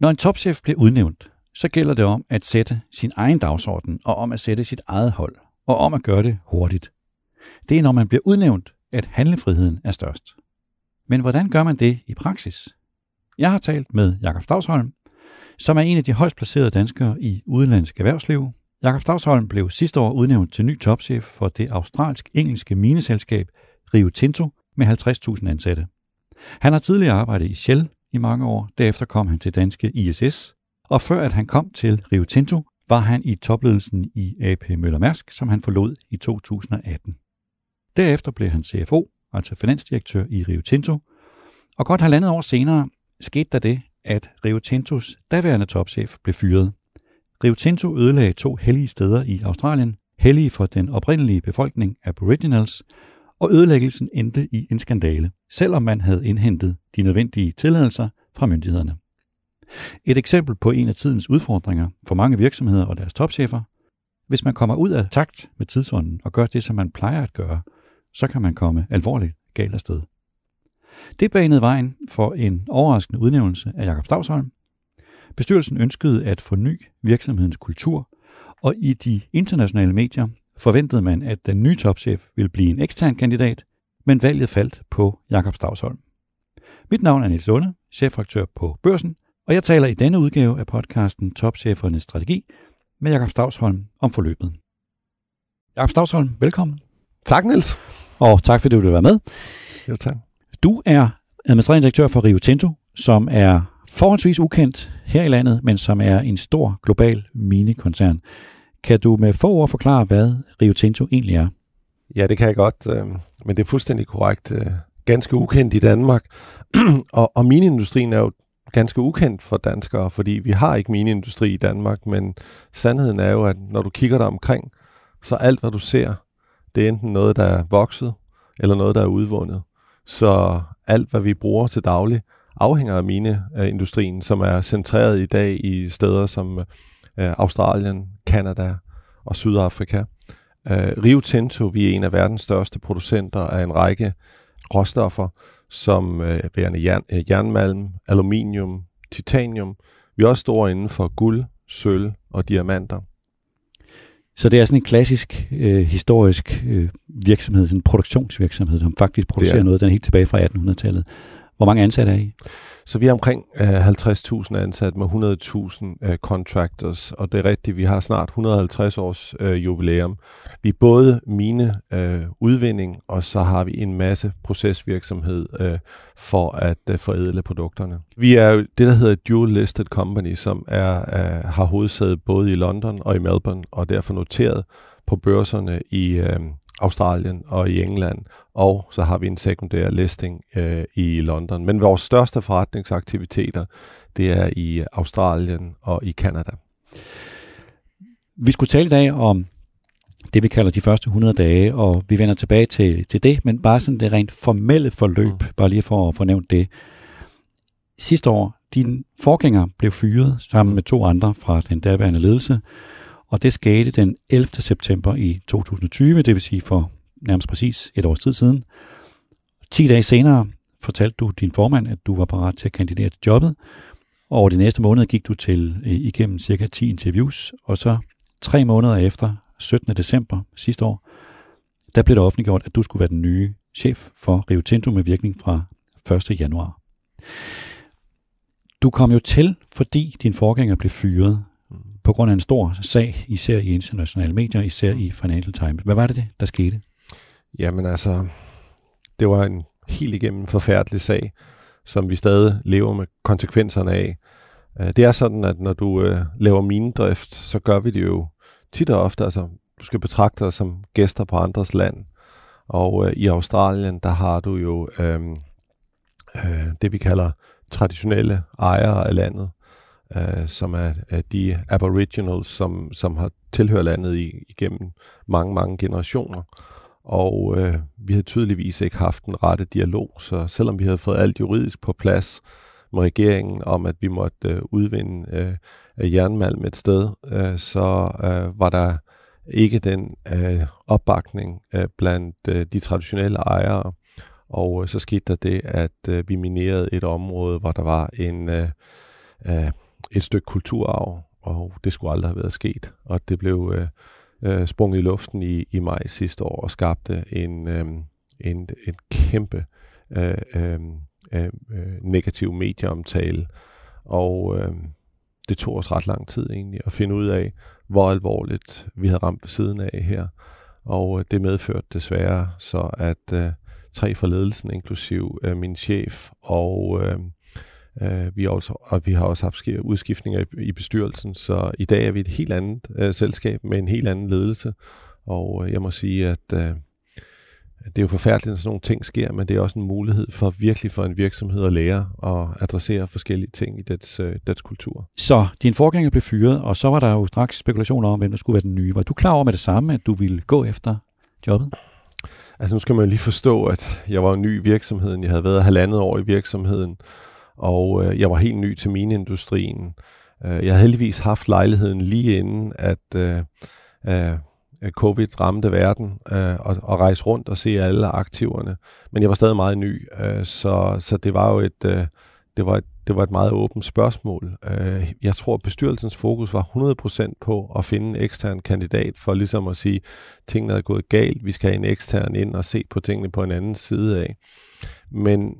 Når en topchef bliver udnævnt, så gælder det om at sætte sin egen dagsorden, og om at sætte sit eget hold, og om at gøre det hurtigt. Det er, når man bliver udnævnt, at handlefriheden er størst. Men hvordan gør man det i praksis? Jeg har talt med Jakob Stavsholm, som er en af de højst placerede danskere i udenlandsk erhvervsliv. Jakob Stavsholm blev sidste år udnævnt til ny topchef for det australsk-engelske mineselskab Rio Tinto med 50.000 ansatte. Han har tidligere arbejdet i Shell i mange år, derefter kom han til danske ISS, og før at han kom til Rio Tinto, var han i topledelsen i AP Møller Mærsk, som han forlod i 2018. Derefter blev han CFO, altså finansdirektør i Rio Tinto, og godt halvandet år senere skete der det, at Rio Tintos daværende topchef blev fyret. Rio Tinto ødelagde to hellige steder i Australien, hellige for den oprindelige befolkning Aboriginals, og ødelæggelsen endte i en skandale, selvom man havde indhentet de nødvendige tilladelser fra myndighederne. Et eksempel på en af tidens udfordringer for mange virksomheder og deres topchefer. Hvis man kommer ud af takt med tidsånden og gør det, som man plejer at gøre, så kan man komme alvorligt galt afsted. Det banede vejen for en overraskende udnævnelse af Jakob Stavsholm. Bestyrelsen ønskede at forny virksomhedens kultur, og i de internationale medier forventede man, at den nye topchef ville blive en ekstern kandidat, men valget faldt på Jakob Stavsholm. Mit navn er Niels Lunde, chefredaktør på Børsen, og jeg taler i denne udgave af podcasten Topchefernes Strategi med Jakob Stavsholm om forløbet. Jakob Stavsholm, velkommen. Tak, Niels. Og tak fordi du vil være med. Jo, tak. Du er administrerende direktør for Rio Tinto, som er forholdsvis ukendt her i landet, men som er en stor global minekoncern. Kan du med få ord forklare, hvad Rio Tinto egentlig er? Ja, det kan jeg godt, øh, men det er fuldstændig korrekt. Øh, ganske ukendt i Danmark. og, og mineindustrien er jo ganske ukendt for danskere, fordi vi har ikke mineindustri i Danmark, men sandheden er jo, at når du kigger dig omkring, så alt, hvad du ser, det er enten noget, der er vokset, eller noget, der er udvundet. Så alt, hvad vi bruger til daglig, afhænger af mineindustrien, som er centreret i dag i steder som øh, Australien, Kanada og Sydafrika. Øh, Rio Tinto, vi er en af verdens største producenter af en række råstoffer, som øh, værende jern, øh, jernmalm, aluminium, titanium. Vi er også store inden for guld, sølv og diamanter. Så det er sådan en klassisk øh, historisk øh, virksomhed, sådan en produktionsvirksomhed, som faktisk producerer noget, den er helt tilbage fra 1800-tallet. Hvor mange ansatte er I? Så vi er omkring øh, 50.000 ansatte med 100.000 øh, contractors, og det er rigtigt, vi har snart 150 års øh, jubilæum. Vi er både mine øh, udvinding, og så har vi en masse procesvirksomhed øh, for at øh, forædle produkterne. Vi er det, der hedder dual listed company, som er, øh, har hovedsæde både i London og i Melbourne, og derfor noteret på børserne i øh, Australien og i England, og så har vi en sekundær listing øh, i London. Men vores største forretningsaktiviteter, det er i Australien og i Kanada. Vi skulle tale i dag om det, vi kalder de første 100 dage, og vi vender tilbage til, til det, men bare sådan det rent formelle forløb, mm. bare lige for at få nævnt det. Sidste år, din forgænger blev fyret sammen med to andre fra den daværende ledelse, og det skete den 11. september i 2020, det vil sige for nærmest præcis et års tid siden. 10 dage senere fortalte du din formand, at du var parat til at kandidere til jobbet, og over de næste måneder gik du til øh, igennem cirka 10 interviews, og så tre måneder efter, 17. december sidste år, der blev det offentliggjort, at du skulle være den nye chef for Rio Tinto med virkning fra 1. januar. Du kom jo til, fordi din forgænger blev fyret på grund af en stor sag, især i internationale medier, især i Financial Times. Hvad var det, det der skete? Jamen altså, det var en helt igennem forfærdelig sag, som vi stadig lever med konsekvenserne af. Øh, det er sådan, at når du øh, laver minedrift, så gør vi det jo tit og ofte. Altså, du skal betragte os som gæster på andres land. Og øh, i Australien, der har du jo øh, øh, det, vi kalder traditionelle ejere af landet øh, som er, er de aboriginals, som, som har tilhørt landet i, igennem mange, mange generationer. Og øh, vi havde tydeligvis ikke haft den rette dialog, så selvom vi havde fået alt juridisk på plads med regeringen om, at vi måtte øh, udvinde øh, jernmalm et sted, øh, så øh, var der ikke den øh, opbakning øh, blandt øh, de traditionelle ejere. Og øh, så skete der det, at øh, vi minerede et område, hvor der var en øh, øh, et stykke kulturarv, og det skulle aldrig have været sket. Og det blev øh, øh, sprunget i luften i, i maj sidste år og skabte øh, en, øh, en, en kæmpe øh, øh, øh, øh, negativ medieomtale. Og øh, det tog os ret lang tid egentlig at finde ud af, hvor alvorligt vi havde ramt ved siden af her. Og øh, det medførte desværre så, at øh, tre fra ledelsen, inklusiv øh, min chef og øh, øh, vi, også, og vi har også haft udskiftninger i, i bestyrelsen, så i dag er vi et helt andet øh, selskab med en helt anden ledelse. Og øh, jeg må sige, at øh, det er jo forfærdeligt, når sådan nogle ting sker, men det er også en mulighed for virkelig for en virksomhed at lære og adressere forskellige ting i dets, øh, dets kultur. Så din forgænger blev fyret, og så var der jo straks spekulationer om, hvem der skulle være den nye. Var du klar over med det samme, at du ville gå efter jobbet? Altså nu skal man jo lige forstå, at jeg var en ny i virksomheden. Jeg havde været halvandet år i virksomheden, og øh, jeg var helt ny til mineindustrien. Øh, jeg havde heldigvis haft lejligheden lige inden, at øh, øh, øh, covid ramte verden, øh, og, og rejse rundt og se alle aktiverne. Men jeg var stadig meget ny, øh, så, så det var jo et, øh, det var et, det var et meget åbent spørgsmål. Øh, jeg tror, at bestyrelsens fokus var 100% på at finde en ekstern kandidat, for ligesom at sige, at tingene er gået galt, vi skal have en ekstern ind og se på tingene på en anden side af. Men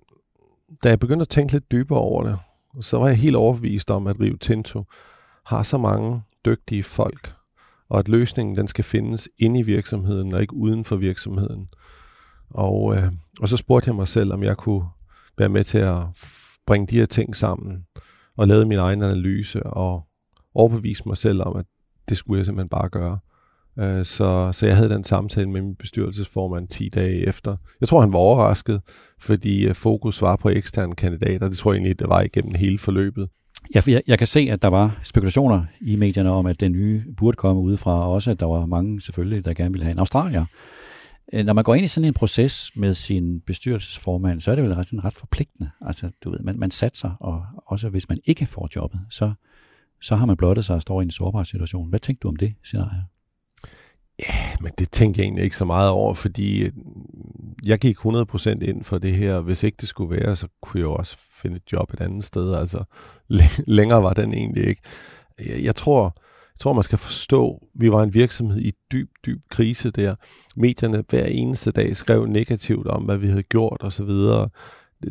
da jeg begyndte at tænke lidt dybere over det, så var jeg helt overbevist om, at Rio Tinto har så mange dygtige folk, og at løsningen den skal findes inde i virksomheden og ikke uden for virksomheden. Og, øh, og så spurgte jeg mig selv, om jeg kunne være med til at bringe de her ting sammen og lave min egen analyse og overbevise mig selv om, at det skulle jeg simpelthen bare gøre. Øh, så, så jeg havde den samtale med min bestyrelsesformand 10 dage efter. Jeg tror, han var overrasket, fordi øh, fokus var på eksterne kandidater. Det tror jeg egentlig, det var igennem hele forløbet. Ja, jeg, jeg kan se, at der var spekulationer i medierne om, at den nye burde komme udefra, og også at der var mange selvfølgelig, der gerne ville have en australier. Øh, når man går ind i sådan en proces med sin bestyrelsesformand, så er det vel ret, sådan ret forpligtende. Altså, du ved, man, man satser, og også hvis man ikke får jobbet, så, så har man blottet sig og står i en sårbar situation. Hvad tænkte du om det scenarie? Ja, men det tænkte jeg egentlig ikke så meget over, fordi øh, jeg gik 100% ind for det her. Hvis ikke det skulle være, så kunne jeg jo også finde et job et andet sted. Altså, længere var den egentlig ikke. Jeg, jeg tror, jeg tror, man skal forstå, vi var en virksomhed i dyb, dyb krise der. Medierne hver eneste dag skrev negativt om, hvad vi havde gjort osv.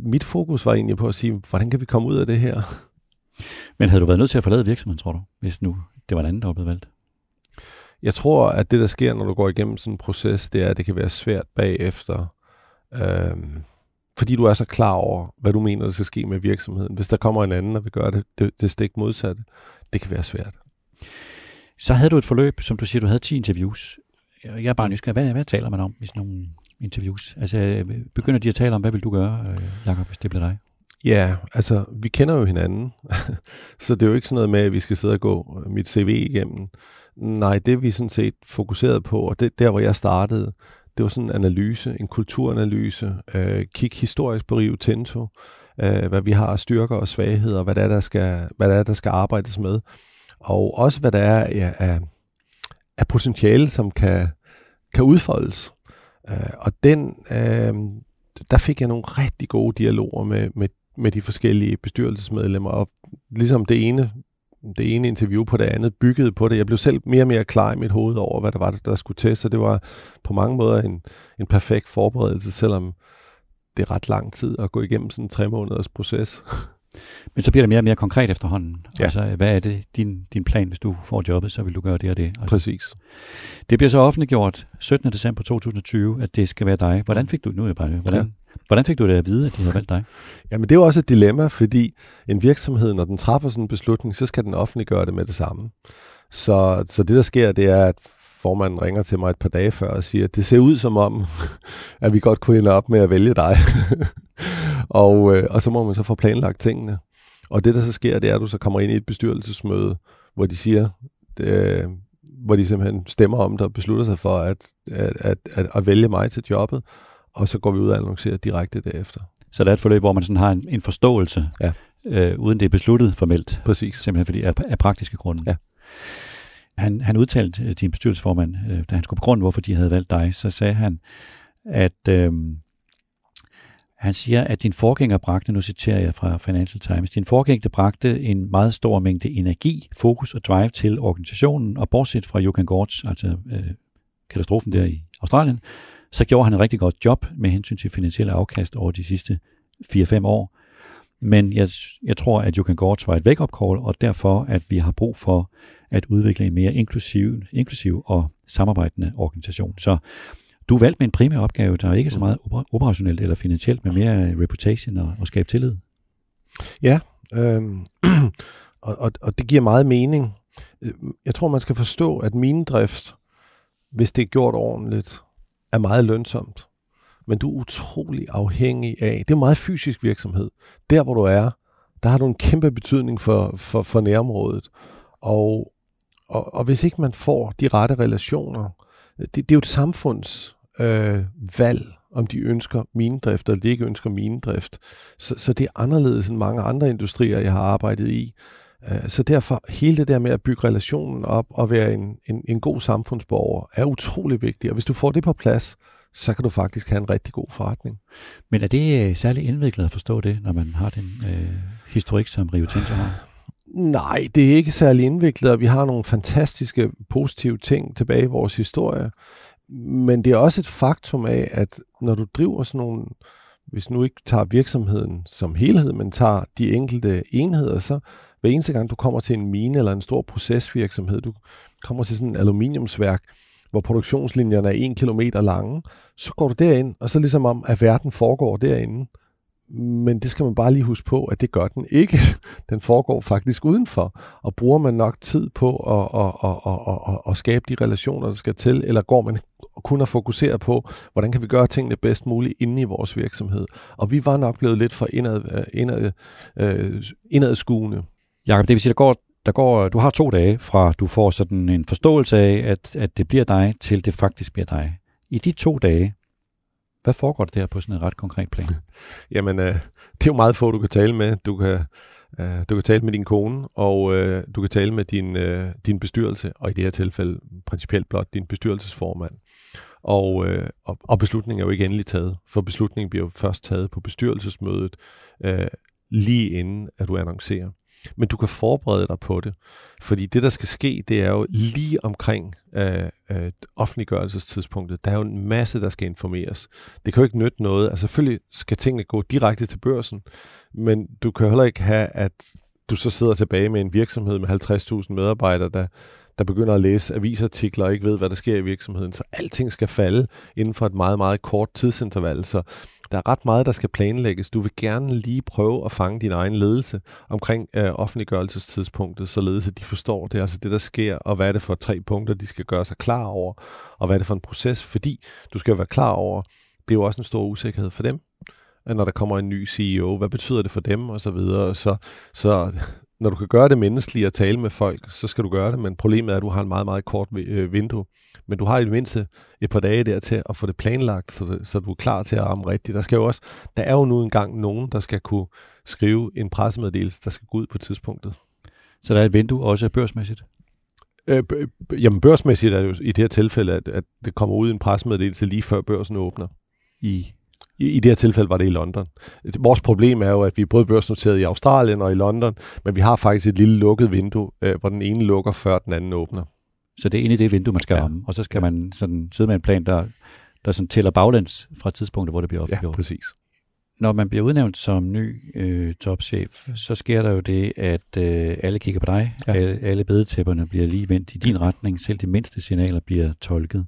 Mit fokus var egentlig på at sige, hvordan kan vi komme ud af det her? Men havde du været nødt til at forlade virksomheden, tror du, hvis nu det var en anden, der var blevet valgt? Jeg tror, at det, der sker, når du går igennem sådan en proces, det er, at det kan være svært bagefter. Øhm, fordi du er så klar over, hvad du mener, der skal ske med virksomheden. Hvis der kommer en anden, og vil gøre det, det, det stik modsatte, det kan være svært. Så havde du et forløb, som du siger, du havde 10 interviews. Jeg er bare nysgerrig. Hvad, hvad taler man om i sådan nogle interviews? Altså, øh, begynder de at tale om, hvad vil du gøre, øh, Jacob, hvis det bliver dig? Ja, altså, vi kender jo hinanden, så det er jo ikke sådan noget med, at vi skal sidde og gå mit CV igennem. Nej, det vi sådan set fokuseret på, og det der, hvor jeg startede, det var sådan en analyse, en kulturanalyse, øh, kig historisk på Rio Tinto, øh, hvad vi har af styrker og svagheder, hvad det er, der skal, hvad det er, der skal arbejdes med, og også hvad der er af, af potentiale, som kan, kan udfoldes. Øh, og den, øh, der fik jeg nogle rigtig gode dialoger med, med, med de forskellige bestyrelsesmedlemmer, og ligesom det ene det ene interview på det andet, byggede på det. Jeg blev selv mere og mere klar i mit hoved over, hvad der var, der skulle til, så det var på mange måder en, en perfekt forberedelse, selvom det er ret lang tid at gå igennem sådan en tre måneders proces. Men så bliver det mere og mere konkret efterhånden. Ja. Altså, hvad er det din, din plan, hvis du får jobbet, så vil du gøre det og det. Altså, Præcis. Det bliver så offentliggjort 17. december 2020, at det skal være dig. Hvordan fik du, nu er jeg bare, hvordan, ja. Hvordan fik du det at vide, at de havde valgt dig? Jamen det er jo også et dilemma, fordi en virksomhed, når den træffer sådan en beslutning, så skal den offentliggøre det med det samme. Så, så det der sker, det er, at formanden ringer til mig et par dage før og siger, at det ser ud som om, at vi godt kunne ende op med at vælge dig. og, øh, og så må man så få planlagt tingene. Og det, der så sker, det er, at du så kommer ind i et bestyrelsesmøde, hvor de siger, det, hvor de simpelthen stemmer om det og beslutter sig for at, at, at, at, at vælge mig til jobbet og så går vi ud og annoncerer direkte derefter. Så der er et forløb, hvor man sådan har en, en forståelse, ja. øh, uden det er besluttet formelt. Præcis. Simpelthen fordi af, af praktiske grunde. Ja. Han, han udtalte til din bestyrelsesformand, øh, da han skulle begrunde, hvorfor de havde valgt dig, så sagde han, at øh, Han siger, at din forgænger bragte, nu citerer jeg fra Financial Times, din forgænger bragte en meget stor mængde energi, fokus og drive til organisationen, og bortset fra Jochen Gortz, altså øh, katastrofen der i Australien, så gjorde han et rigtig godt job med hensyn til finansielle afkast over de sidste 4-5 år. Men jeg, jeg tror, at Jochen Gortz var et wake-up call, og derfor, at vi har brug for at udvikle en mere inklusiv, inklusiv og samarbejdende organisation. Så du valgte valgt med en primær opgave, der er ikke så meget operationelt eller finansielt, men mere øh, reputation og, og skabe tillid. Ja, øh, og, og, og det giver meget mening. Øh, jeg tror, man skal forstå, at minedrift, hvis det er gjort ordentligt, er meget lønsomt. Men du er utrolig afhængig af, det er meget fysisk virksomhed. Der, hvor du er, der har du en kæmpe betydning for, for, for nærområdet. Og, og, og hvis ikke man får de rette relationer, det, det er jo et samfunds øh, valg, om de ønsker minedrift eller de ikke ønsker minedrift. Så, så det er anderledes end mange andre industrier, jeg har arbejdet i. Øh, så derfor, hele det der med at bygge relationen op og være en, en, en god samfundsborger, er utrolig vigtigt. Og hvis du får det på plads, så kan du faktisk have en rigtig god forretning. Men er det øh, særlig indviklet at forstå det, når man har den øh, historik, som Rio Tinto har? Nej, det er ikke særlig indviklet, og vi har nogle fantastiske positive ting tilbage i vores historie. Men det er også et faktum af, at når du driver sådan nogle, hvis nu ikke tager virksomheden som helhed, men tager de enkelte enheder, så hver eneste gang du kommer til en mine eller en stor procesvirksomhed, du kommer til sådan en aluminiumsværk, hvor produktionslinjerne er en kilometer lange, så går du derind, og så ligesom om, at verden foregår derinde. Men det skal man bare lige huske på, at det gør den ikke. Den foregår faktisk udenfor. Og bruger man nok tid på at, at, at, at, at, at skabe de relationer, der skal til, eller går man kun at fokusere på, hvordan kan vi gøre tingene bedst muligt inde i vores virksomhed. Og vi var nok blevet lidt for indad, øh, indad, øh, indadskuende. Jakob, det vil sige, der går, der går, du har to dage fra, du får sådan en forståelse af, at, at det bliver dig, til det faktisk bliver dig. I de to dage, hvad foregår der på sådan en ret konkret plan? Jamen, øh, det er jo meget få, du kan tale med. Du kan, øh, du kan tale med din kone, og øh, du kan tale med din, øh, din bestyrelse, og i det her tilfælde principielt blot din bestyrelsesformand. Og, øh, og, og beslutningen er jo ikke endelig taget, for beslutningen bliver jo først taget på bestyrelsesmødet, øh, lige inden at du annoncerer men du kan forberede dig på det. Fordi det, der skal ske, det er jo lige omkring øh, øh, offentliggørelsestidspunktet. Der er jo en masse, der skal informeres. Det kan jo ikke nytte noget. Altså selvfølgelig skal tingene gå direkte til børsen, men du kan heller ikke have, at du så sidder tilbage med en virksomhed med 50.000 medarbejdere, der, der begynder at læse avisartikler og ikke ved, hvad der sker i virksomheden. Så alting skal falde inden for et meget, meget kort tidsinterval. Så der er ret meget, der skal planlægges. Du vil gerne lige prøve at fange din egen ledelse omkring øh, offentliggørelsestidspunktet, således at de forstår det, altså det, der sker, og hvad er det for tre punkter, de skal gøre sig klar over, og hvad er det for en proces, fordi du skal være klar over, det er jo også en stor usikkerhed for dem, når der kommer en ny CEO. Hvad betyder det for dem, og så videre. Så, så når du kan gøre det menneskeligt at tale med folk, så skal du gøre det, men problemet er, at du har en meget, meget kort øh, vindue. Men du har i det mindste et par dage der til at få det planlagt, så, det, så du er klar til at ramme rigtigt. Der, skal jo også, der er jo nu engang nogen, der skal kunne skrive en pressemeddelelse, der skal gå ud på tidspunktet. Så der er et vindue også børsmæssigt? Øh, jamen børsmæssigt er det jo i det her tilfælde, at, at det kommer ud en pressemeddelelse lige før børsen åbner. I i, I det her tilfælde var det i London. Vores problem er jo, at vi er både børsnoteret i Australien og i London, men vi har faktisk et lille lukket vindue, øh, hvor den ene lukker, før den anden åbner. Så det er inde i det vindue, man skal ja. ramme, og så skal ja. man sådan sidde med en plan, der, der sådan tæller baglæns fra tidspunktet, hvor det bliver offentliggjort. Ja, præcis. Når man bliver udnævnt som ny øh, topchef, så sker der jo det, at øh, alle kigger på dig. Ja. Alle, alle bedetæpperne bliver lige vendt i din retning. Selv de mindste signaler bliver tolket.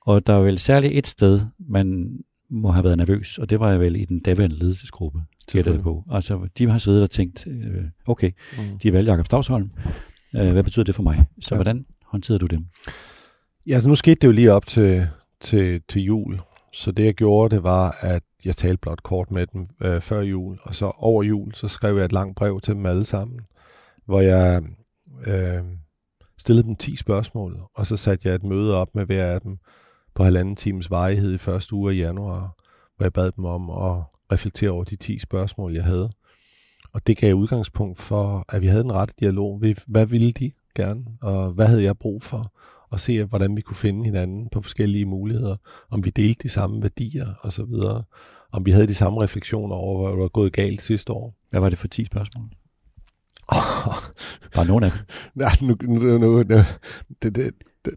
Og der er vel særligt et sted, man må have været nervøs, og det var jeg vel i den daværende ledelsesgruppe, gættede på. Altså, de har siddet og tænkt, øh, okay, mm. de valgte Jakob Stavsholm, øh, hvad betyder det for mig? Så ja. hvordan håndterede du dem? Ja, altså nu skete det jo lige op til, til, til jul, så det jeg gjorde, det var, at jeg talte blot kort med dem øh, før jul, og så over jul, så skrev jeg et langt brev til dem alle sammen, hvor jeg øh, stillede dem 10 spørgsmål, og så satte jeg et møde op med hver af dem, på halvanden times varighed i første uge af januar, hvor jeg bad dem om at reflektere over de 10 spørgsmål, jeg havde. Og det gav udgangspunkt for, at vi havde en rette dialog. Hvad ville de gerne, og hvad havde jeg brug for? Og se, hvordan vi kunne finde hinanden på forskellige muligheder, om vi delte de samme værdier osv. om vi havde de samme refleksioner over, hvad der var gået galt sidste år. Hvad var det for 10 spørgsmål? Bare nogle af dem. Nej, nu, nu, nu, nu det, det, det,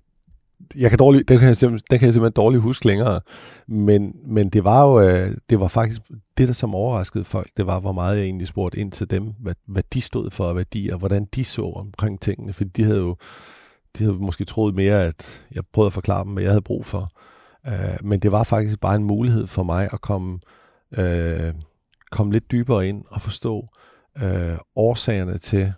jeg kan dårligt, det kan jeg, simpelthen, det kan jeg simpelthen dårligt huske længere. Men, men det var jo, øh, det var faktisk det, der som overraskede folk, det var, hvor meget jeg egentlig spurgte ind til dem, hvad, hvad de stod for, hvad de, og hvordan de så omkring tingene. For de havde jo de havde måske troet mere, at jeg prøvede at forklare dem, hvad jeg havde brug for. Uh, men det var faktisk bare en mulighed for mig at komme, uh, komme lidt dybere ind og forstå uh, årsagerne til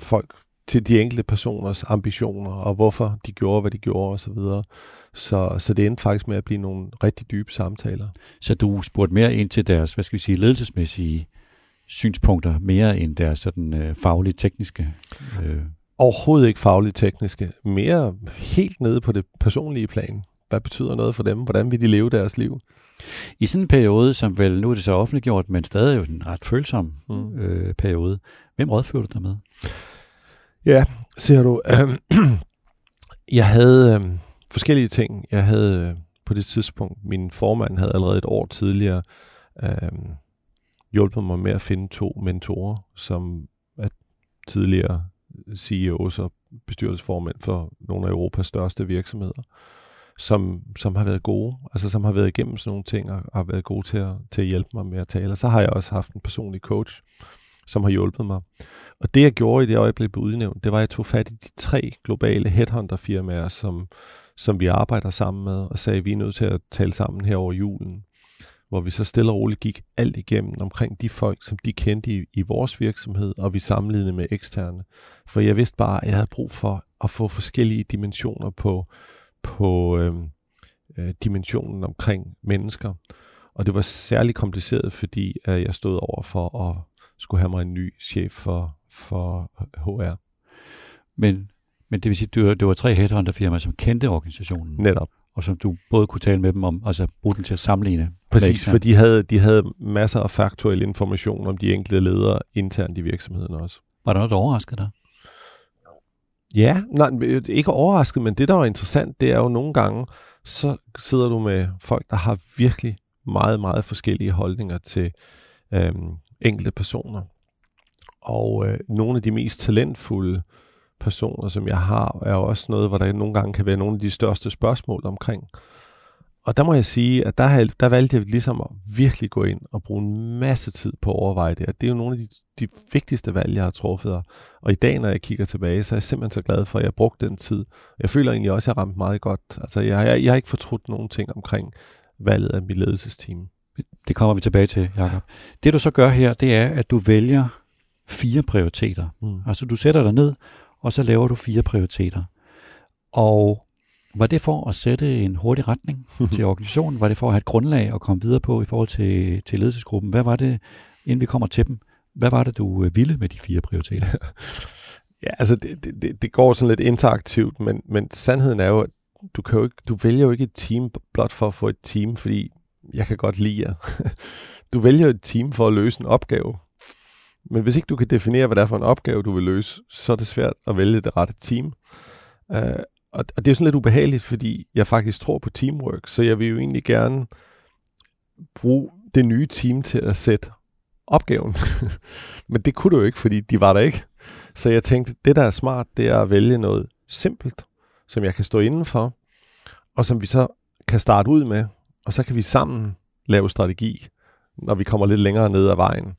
folk, til de enkelte personers ambitioner, og hvorfor de gjorde, hvad de gjorde osv. Så, så, så det endte faktisk med at blive nogle rigtig dybe samtaler. Så du spurgte mere ind til deres, hvad skal vi sige, ledelsesmæssige synspunkter, mere end deres sådan øh, faglige, tekniske? Øh. Overhovedet ikke fagligt tekniske. Mere helt nede på det personlige plan. Hvad betyder noget for dem? Hvordan vil de leve deres liv? I sådan en periode, som vel nu er det så offentliggjort, men stadig jo en ret følsom mm. øh, periode, hvem rådfører du dig med? Ja, ser du. Øh, jeg havde øh, forskellige ting. Jeg havde øh, på det tidspunkt, min formand havde allerede et år tidligere øh, hjulpet mig med at finde to mentorer, som er tidligere CEOs og bestyrelsesformænd for nogle af Europas største virksomheder, som, som har været gode, altså som har været igennem sådan nogle ting og har været gode til at, til at hjælpe mig med at tale. Og så har jeg også haft en personlig coach, som har hjulpet mig. Og det jeg gjorde i det øjeblik blev udnævnt, det var, at jeg tog fat i de tre globale headhunter-firmaer, som, som vi arbejder sammen med, og sagde, at vi er nødt til at tale sammen her over julen. Hvor vi så stille og roligt gik alt igennem omkring de folk, som de kendte i, i vores virksomhed, og vi sammenlignede med eksterne. For jeg vidste bare, at jeg havde brug for at få forskellige dimensioner på, på øhm, øh, dimensionen omkring mennesker. Og det var særlig kompliceret, fordi øh, jeg stod over for at skulle have mig en ny chef for, for HR. Men, men det vil sige, at det var, det var tre headhunter-firmaer, som kendte organisationen. Netop. Og som du både kunne tale med dem om, altså bruge den til at sammenligne. Præcis, for de havde, de havde masser af faktuel information om de enkelte ledere internt i virksomheden også. Var der noget, der overraskede dig? Ja, nej, ikke overrasket, men det, der var interessant, det er jo nogle gange, så sidder du med folk, der har virkelig meget, meget forskellige holdninger til øhm, enkelte personer. Og øh, nogle af de mest talentfulde personer, som jeg har, er også noget, hvor der nogle gange kan være nogle af de største spørgsmål omkring. Og der må jeg sige, at der, der valgte jeg ligesom at virkelig gå ind og bruge en masse tid på at overveje det. Og det er jo nogle af de, de vigtigste valg, jeg har truffet. Og i dag, når jeg kigger tilbage, så er jeg simpelthen så glad for, at jeg brugte den tid. Jeg føler egentlig også, at jeg ramt meget godt. Altså, jeg, jeg, jeg har ikke fortrudt nogen ting omkring valget af mit ledelsesteam. Det kommer vi tilbage til, Jacob. Det du så gør her, det er, at du vælger fire prioriteter. Mm. Altså du sætter dig ned, og så laver du fire prioriteter. Og var det for at sætte en hurtig retning til organisationen? Var det for at have et grundlag at komme videre på i forhold til, til ledelsesgruppen? Hvad var det, inden vi kommer til dem, hvad var det, du øh, ville med de fire prioriteter? ja, altså det, det, det går sådan lidt interaktivt, men, men sandheden er jo, at du, kan jo ikke, du vælger jo ikke et team blot for at få et team, fordi jeg kan godt lide jer. Du vælger et team for at løse en opgave. Men hvis ikke du kan definere, hvad det er for en opgave, du vil løse, så er det svært at vælge det rette team. Uh, og, og det er sådan lidt ubehageligt, fordi jeg faktisk tror på teamwork, så jeg vil jo egentlig gerne bruge det nye team til at sætte opgaven. Men det kunne du jo ikke, fordi de var der ikke. Så jeg tænkte, det der er smart, det er at vælge noget simpelt, som jeg kan stå indenfor, og som vi så kan starte ud med, og så kan vi sammen lave strategi, når vi kommer lidt længere ned ad vejen.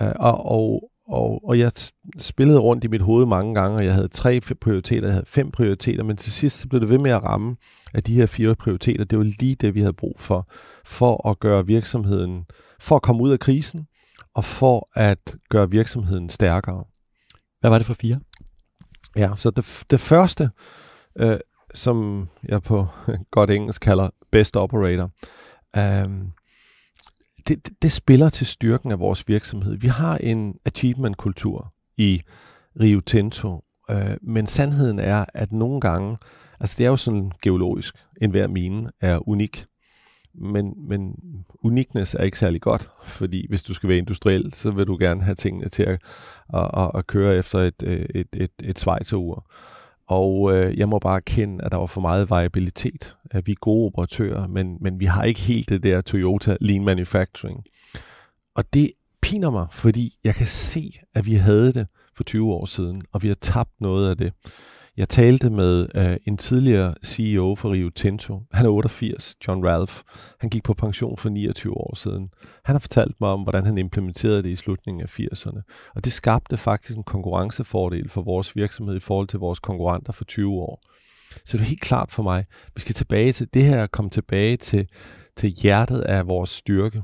Uh, og, og, og, og jeg spillede rundt i mit hoved mange gange, og jeg havde tre prioriteter, jeg havde fem prioriteter, men til sidst så blev det ved med at ramme, at de her fire prioriteter, det var lige det, vi havde brug for, for at gøre virksomheden, for at komme ud af krisen, og for at gøre virksomheden stærkere. Hvad var det for fire? Ja, så det, det første, øh, som jeg på godt engelsk kalder best operator, øh, det, det spiller til styrken af vores virksomhed. Vi har en achievement-kultur i Rio Tinto, øh, men sandheden er, at nogle gange, altså det er jo sådan geologisk, enhver mine er unik, men, men uniqueness er ikke særlig godt, fordi hvis du skal være industriel, så vil du gerne have tingene til at, at, at, at køre efter et, øh, et, et, et, et svejserur. Og øh, jeg må bare erkende, at der var for meget variabilitet. At vi er gode operatører, men, men vi har ikke helt det der Toyota Lean Manufacturing. Og det piner mig, fordi jeg kan se, at vi havde det for 20 år siden, og vi har tabt noget af det. Jeg talte med øh, en tidligere CEO for Rio Tinto. Han er 88, John Ralph. Han gik på pension for 29 år siden. Han har fortalt mig om, hvordan han implementerede det i slutningen af 80'erne. Og det skabte faktisk en konkurrencefordel for vores virksomhed i forhold til vores konkurrenter for 20 år. Så det er helt klart for mig, vi skal tilbage til det her, komme tilbage til, til hjertet af vores styrke.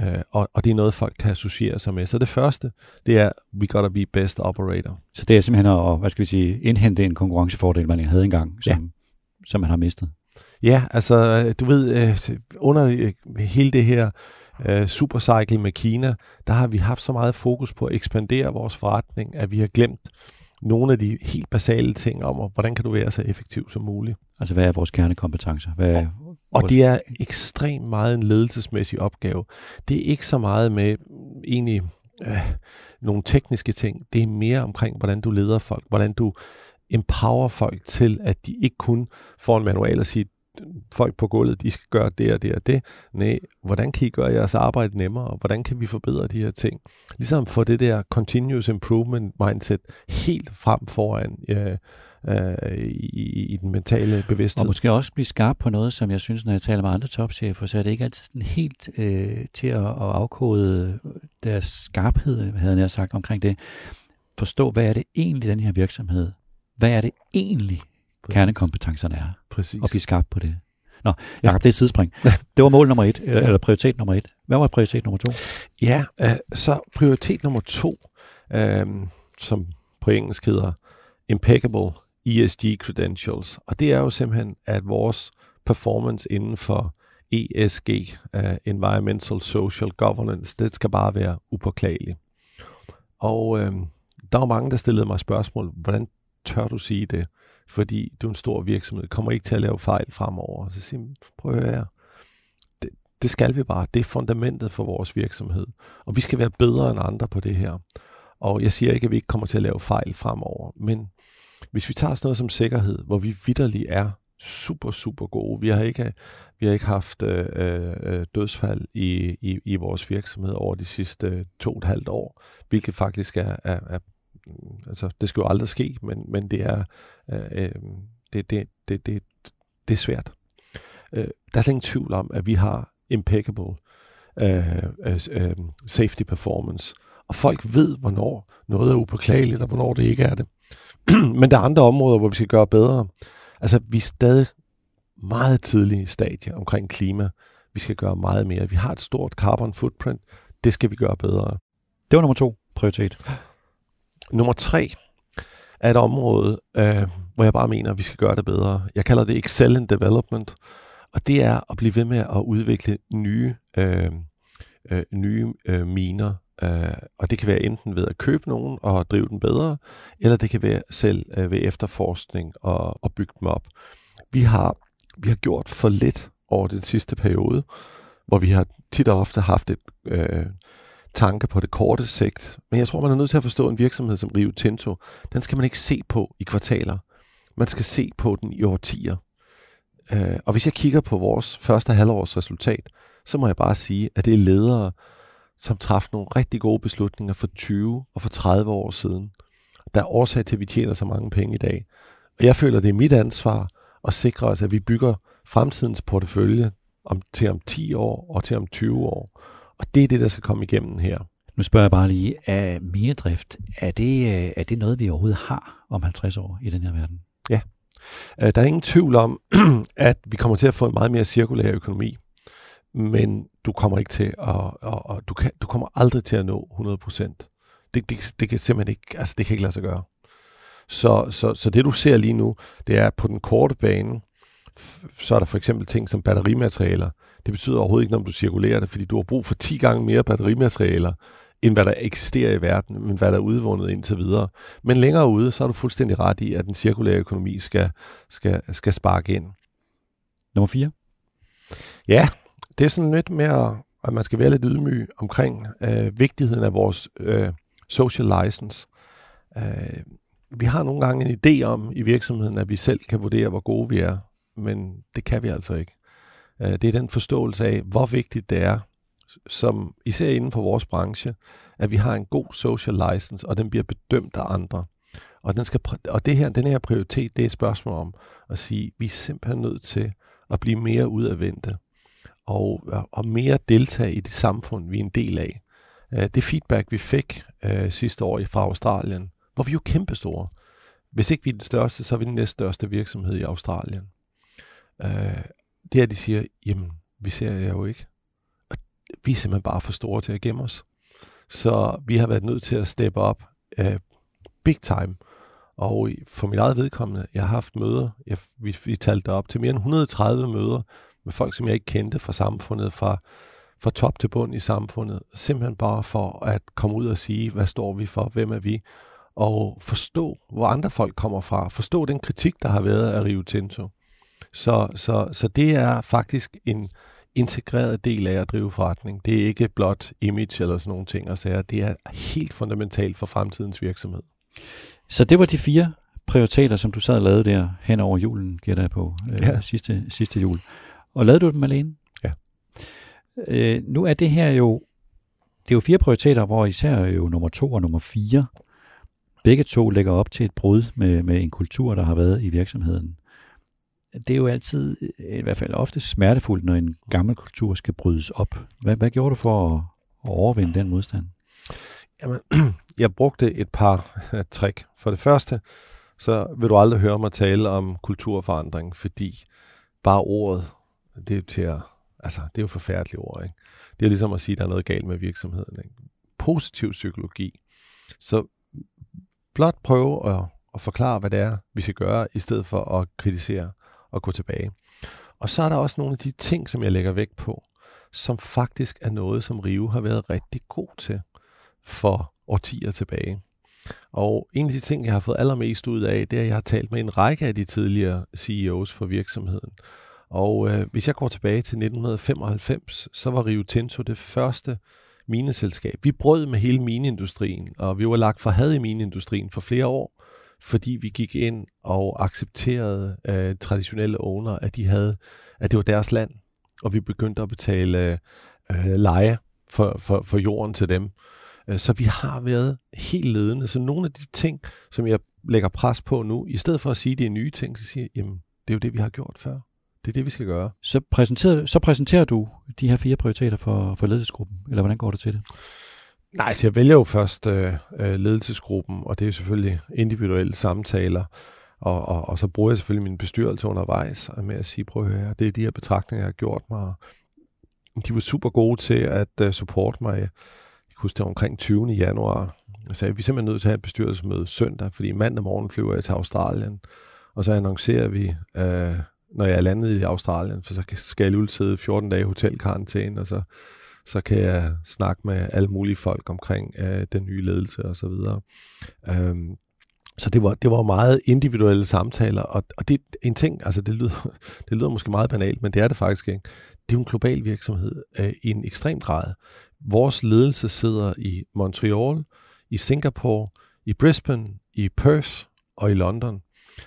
Øh, og, og det er noget, folk kan associere sig med. Så det første, det er, we gotta be best operator. Så det er simpelthen at, hvad skal vi sige, indhente en konkurrencefordel, man havde engang, som, ja. som man har mistet. Ja, altså, du ved, øh, under øh, hele det her øh, supercycle med Kina, der har vi haft så meget fokus på at ekspandere vores forretning, at vi har glemt nogle af de helt basale ting om, hvordan kan du være så effektiv som muligt. Altså, hvad er vores kernekompetencer? Hvad er, og det er ekstremt meget en ledelsesmæssig opgave. Det er ikke så meget med egentlig øh, nogle tekniske ting. Det er mere omkring, hvordan du leder folk, hvordan du empower folk til, at de ikke kun får en manual og siger, folk på gulvet, de skal gøre det og det og det. Nej, hvordan kan I gøre jeres arbejde nemmere? Hvordan kan vi forbedre de her ting? Ligesom få det der continuous improvement mindset helt frem foran øh, øh, i, i den mentale bevidsthed. Og måske også blive skarp på noget, som jeg synes, når jeg taler med andre topchefer, så er det ikke altid sådan helt øh, til at, at afkode deres skarphed, havde jeg sagt omkring det. Forstå, hvad er det egentlig, den her virksomhed, hvad er det egentlig, Præcis. kernekompetencerne er? Præcis. Og blive skarp på det. Nå, Jacob, det er et sidespring. Det var mål nummer et, eller, eller prioritet nummer et. Hvad var prioritet nummer to? Ja, øh, så prioritet nummer to, øh, som på engelsk hedder impeccable ESG credentials. Og det er jo simpelthen, at vores performance inden for ESG, uh, Environmental Social Governance, det skal bare være upåklagelig. Og øh, der var mange, der stillede mig spørgsmål, hvordan tør du sige det? Fordi du er en stor virksomhed, kommer ikke til at lave fejl fremover. Så siger jeg, prøv at høre, det, det skal vi bare. Det er fundamentet for vores virksomhed. Og vi skal være bedre end andre på det her. Og jeg siger ikke, at vi ikke kommer til at lave fejl fremover, men hvis vi tager sådan noget som sikkerhed, hvor vi vidderligt er super, super gode. Vi har ikke, vi har ikke haft øh, øh, dødsfald i, i, i vores virksomhed over de sidste øh, to og et halvt år, hvilket faktisk er, er, er mm, altså det skal jo aldrig ske, men, men det er øh, øh, det, det, det, det, det er svært. Øh, der er slet ingen tvivl om, at vi har impeccable øh, øh, øh safety performance, og folk ved, hvornår noget er upåklageligt, og hvornår det ikke er det. Men der er andre områder, hvor vi skal gøre bedre. Altså, vi er stadig meget tidlige stadie omkring klima. Vi skal gøre meget mere. Vi har et stort carbon footprint. Det skal vi gøre bedre. Det var nummer to prioritet. Nummer tre er et område, øh, hvor jeg bare mener, at vi skal gøre det bedre. Jeg kalder det Excel in Development, og det er at blive ved med at udvikle nye, øh, øh, nye øh, miner, Øh, og det kan være enten ved at købe nogen og drive den bedre, eller det kan være selv øh, ved efterforskning og, og bygge dem op. Vi har, vi har gjort for lidt over den sidste periode, hvor vi har tit og ofte haft et øh, tanke på det korte sigt. Men jeg tror, man er nødt til at forstå en virksomhed som Rio Tinto. Den skal man ikke se på i kvartaler. Man skal se på den i årtier. Øh, og hvis jeg kigger på vores første halvårs resultat, så må jeg bare sige, at det er ledere, som træffede nogle rigtig gode beslutninger for 20 og for 30 år siden. Der er årsag til, at vi tjener så mange penge i dag. Og jeg føler, det er mit ansvar at sikre os, at vi bygger fremtidens portefølje om, til om 10 år og til om 20 år. Og det er det, der skal komme igennem her. Nu spørger jeg bare lige, er minedrift, er det, øh, er det noget, vi overhovedet har om 50 år i den her verden? Ja. Øh, der er ingen tvivl om, at vi kommer til at få en meget mere cirkulær økonomi men du kommer ikke til at, og, og du, kan, du kommer aldrig til at nå 100%. Det, det, det kan simpelthen ikke, altså det kan ikke lade sig gøre. Så, så, så det du ser lige nu, det er på den korte bane, så er der for eksempel ting som batterimaterialer. Det betyder overhovedet ikke, når du cirkulerer det, fordi du har brug for 10 gange mere batterimaterialer, end hvad der eksisterer i verden, men hvad der er udvundet indtil videre. Men længere ude, så er du fuldstændig ret i, at den cirkulære økonomi skal, skal, skal sparke ind. Nummer 4? Ja, det er sådan lidt mere, at man skal være lidt ydmyg omkring øh, vigtigheden af vores øh, social license. Øh, vi har nogle gange en idé om i virksomheden, at vi selv kan vurdere, hvor gode vi er, men det kan vi altså ikke. Øh, det er den forståelse af, hvor vigtigt det er, som især inden for vores branche, at vi har en god social license, og den bliver bedømt af andre. Og, den skal, og det her, den her prioritet, det er et spørgsmål om at sige, at vi er simpelthen nødt til at blive mere udadvendte og, og mere deltage i det samfund, vi er en del af. Øh, det feedback, vi fik uh, sidste år fra Australien, hvor vi jo kæmpestore. Hvis ikke vi er den største, så er vi den næststørste virksomhed i Australien. Uh, det er, de siger, jamen, vi ser jer jo ikke. Og vi er simpelthen bare for store til at gemme os. Så vi har været nødt til at steppe op uh, big time. Og for mit eget vedkommende, jeg har haft møder, jeg, vi, vi talte op til mere end 130 møder med folk, som jeg ikke kendte fra samfundet, fra, fra top til bund i samfundet. Simpelthen bare for at komme ud og sige, hvad står vi for, hvem er vi, og forstå, hvor andre folk kommer fra. Forstå den kritik, der har været af Rio Tinto. Så, så, så det er faktisk en integreret del af at drive forretning. Det er ikke blot image eller sådan nogle ting og sager. Det er helt fundamentalt for fremtidens virksomhed. Så det var de fire prioriteter, som du sad og lavede der hen over julen, gætter jeg på, øh, ja. sidste, sidste jul. Og lavede du dem alene? Ja. Øh, nu er det her jo, det er jo fire prioriteter, hvor især jo nummer to og nummer fire, begge to lægger op til et brud med, med en kultur, der har været i virksomheden. Det er jo altid, i hvert fald ofte smertefuldt, når en gammel kultur skal brydes op. Hvad, hvad gjorde du for at, at overvinde den modstand? Jamen, jeg brugte et par trick. For det første, så vil du aldrig høre mig tale om kulturforandring, fordi bare ordet det er til at, altså, det er jo forfærdelige ord, ikke? Det er ligesom at sige, at der er noget galt med virksomheden, ikke? Positiv psykologi. Så blot prøve at, at forklare, hvad det er, vi skal gøre, i stedet for at kritisere og gå tilbage. Og så er der også nogle af de ting, som jeg lægger vægt på, som faktisk er noget, som Rive har været rigtig god til for årtier tilbage. Og en af de ting, jeg har fået allermest ud af, det er, at jeg har talt med en række af de tidligere CEOs for virksomheden, og øh, hvis jeg går tilbage til 1995, så var Rio Tinto det første mineselskab. Vi brød med hele mineindustrien, og vi var lagt for had i mineindustrien for flere år, fordi vi gik ind og accepterede øh, traditionelle owner, at de havde, at det var deres land, og vi begyndte at betale øh, leje for, for, for jorden til dem. Øh, så vi har været helt ledende. Så nogle af de ting, som jeg lægger pres på nu, i stedet for at sige, at det er nye ting, så siger jeg, jamen, det er jo det, vi har gjort før. Det er det, vi skal gøre. Så præsenterer, så præsenterer du de her fire prioriteter for, for ledelsesgruppen, eller hvordan går det til det? Nej, så jeg vælger jo først øh, øh, ledelsesgruppen, og det er jo selvfølgelig individuelle samtaler, og, og, og så bruger jeg selvfølgelig min bestyrelse undervejs med at sige, prøv at høre, det er de her betragtninger, jeg har gjort mig. De var super gode til at uh, supporte mig. Jeg husker det omkring 20. januar. Jeg sagde, vi er simpelthen nødt til at have et bestyrelsesmøde søndag, fordi mandag morgen flyver jeg til Australien, og så annoncerer vi uh, når jeg er landet i Australien, for så skal jeg lige sidde 14 dage i hotelkarantæne, og så, så kan jeg snakke med alle mulige folk omkring øh, den nye ledelse og så videre. Øhm, så det var, det var meget individuelle samtaler, og, og det er en ting, altså det lyder, det lyder måske meget banalt, men det er det faktisk ikke. Det er jo en global virksomhed øh, i en ekstrem grad. Vores ledelse sidder i Montreal, i Singapore, i Brisbane, i Perth og i London.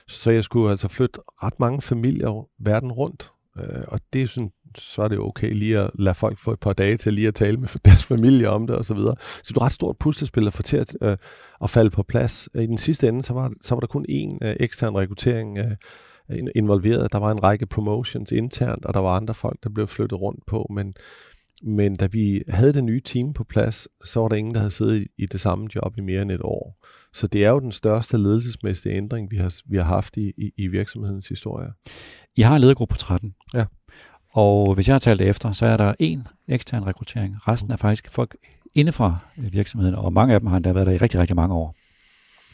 Så jeg skulle altså flytte ret mange familier verden rundt. Øh, og det er sådan, så er det okay lige at lade folk få et par dage til lige at tale med deres familie om det og så videre. Så det er et ret stort puslespil at få til at, øh, at falde på plads. Øh, I den sidste ende, så var, så var der kun én øh, ekstern rekruttering øh, involveret. Der var en række promotions internt, og der var andre folk, der blev flyttet rundt på, men men da vi havde det nye team på plads, så var der ingen, der havde siddet i det samme job i mere end et år. Så det er jo den største ledelsesmæssige ændring, vi har, vi har haft i, i, i virksomhedens historie. I har en ledergruppe på 13. Ja. Og hvis jeg har talt efter, så er der en ekstern rekruttering. Resten er faktisk folk inde fra virksomheden, og mange af dem har endda været der i rigtig, rigtig mange år.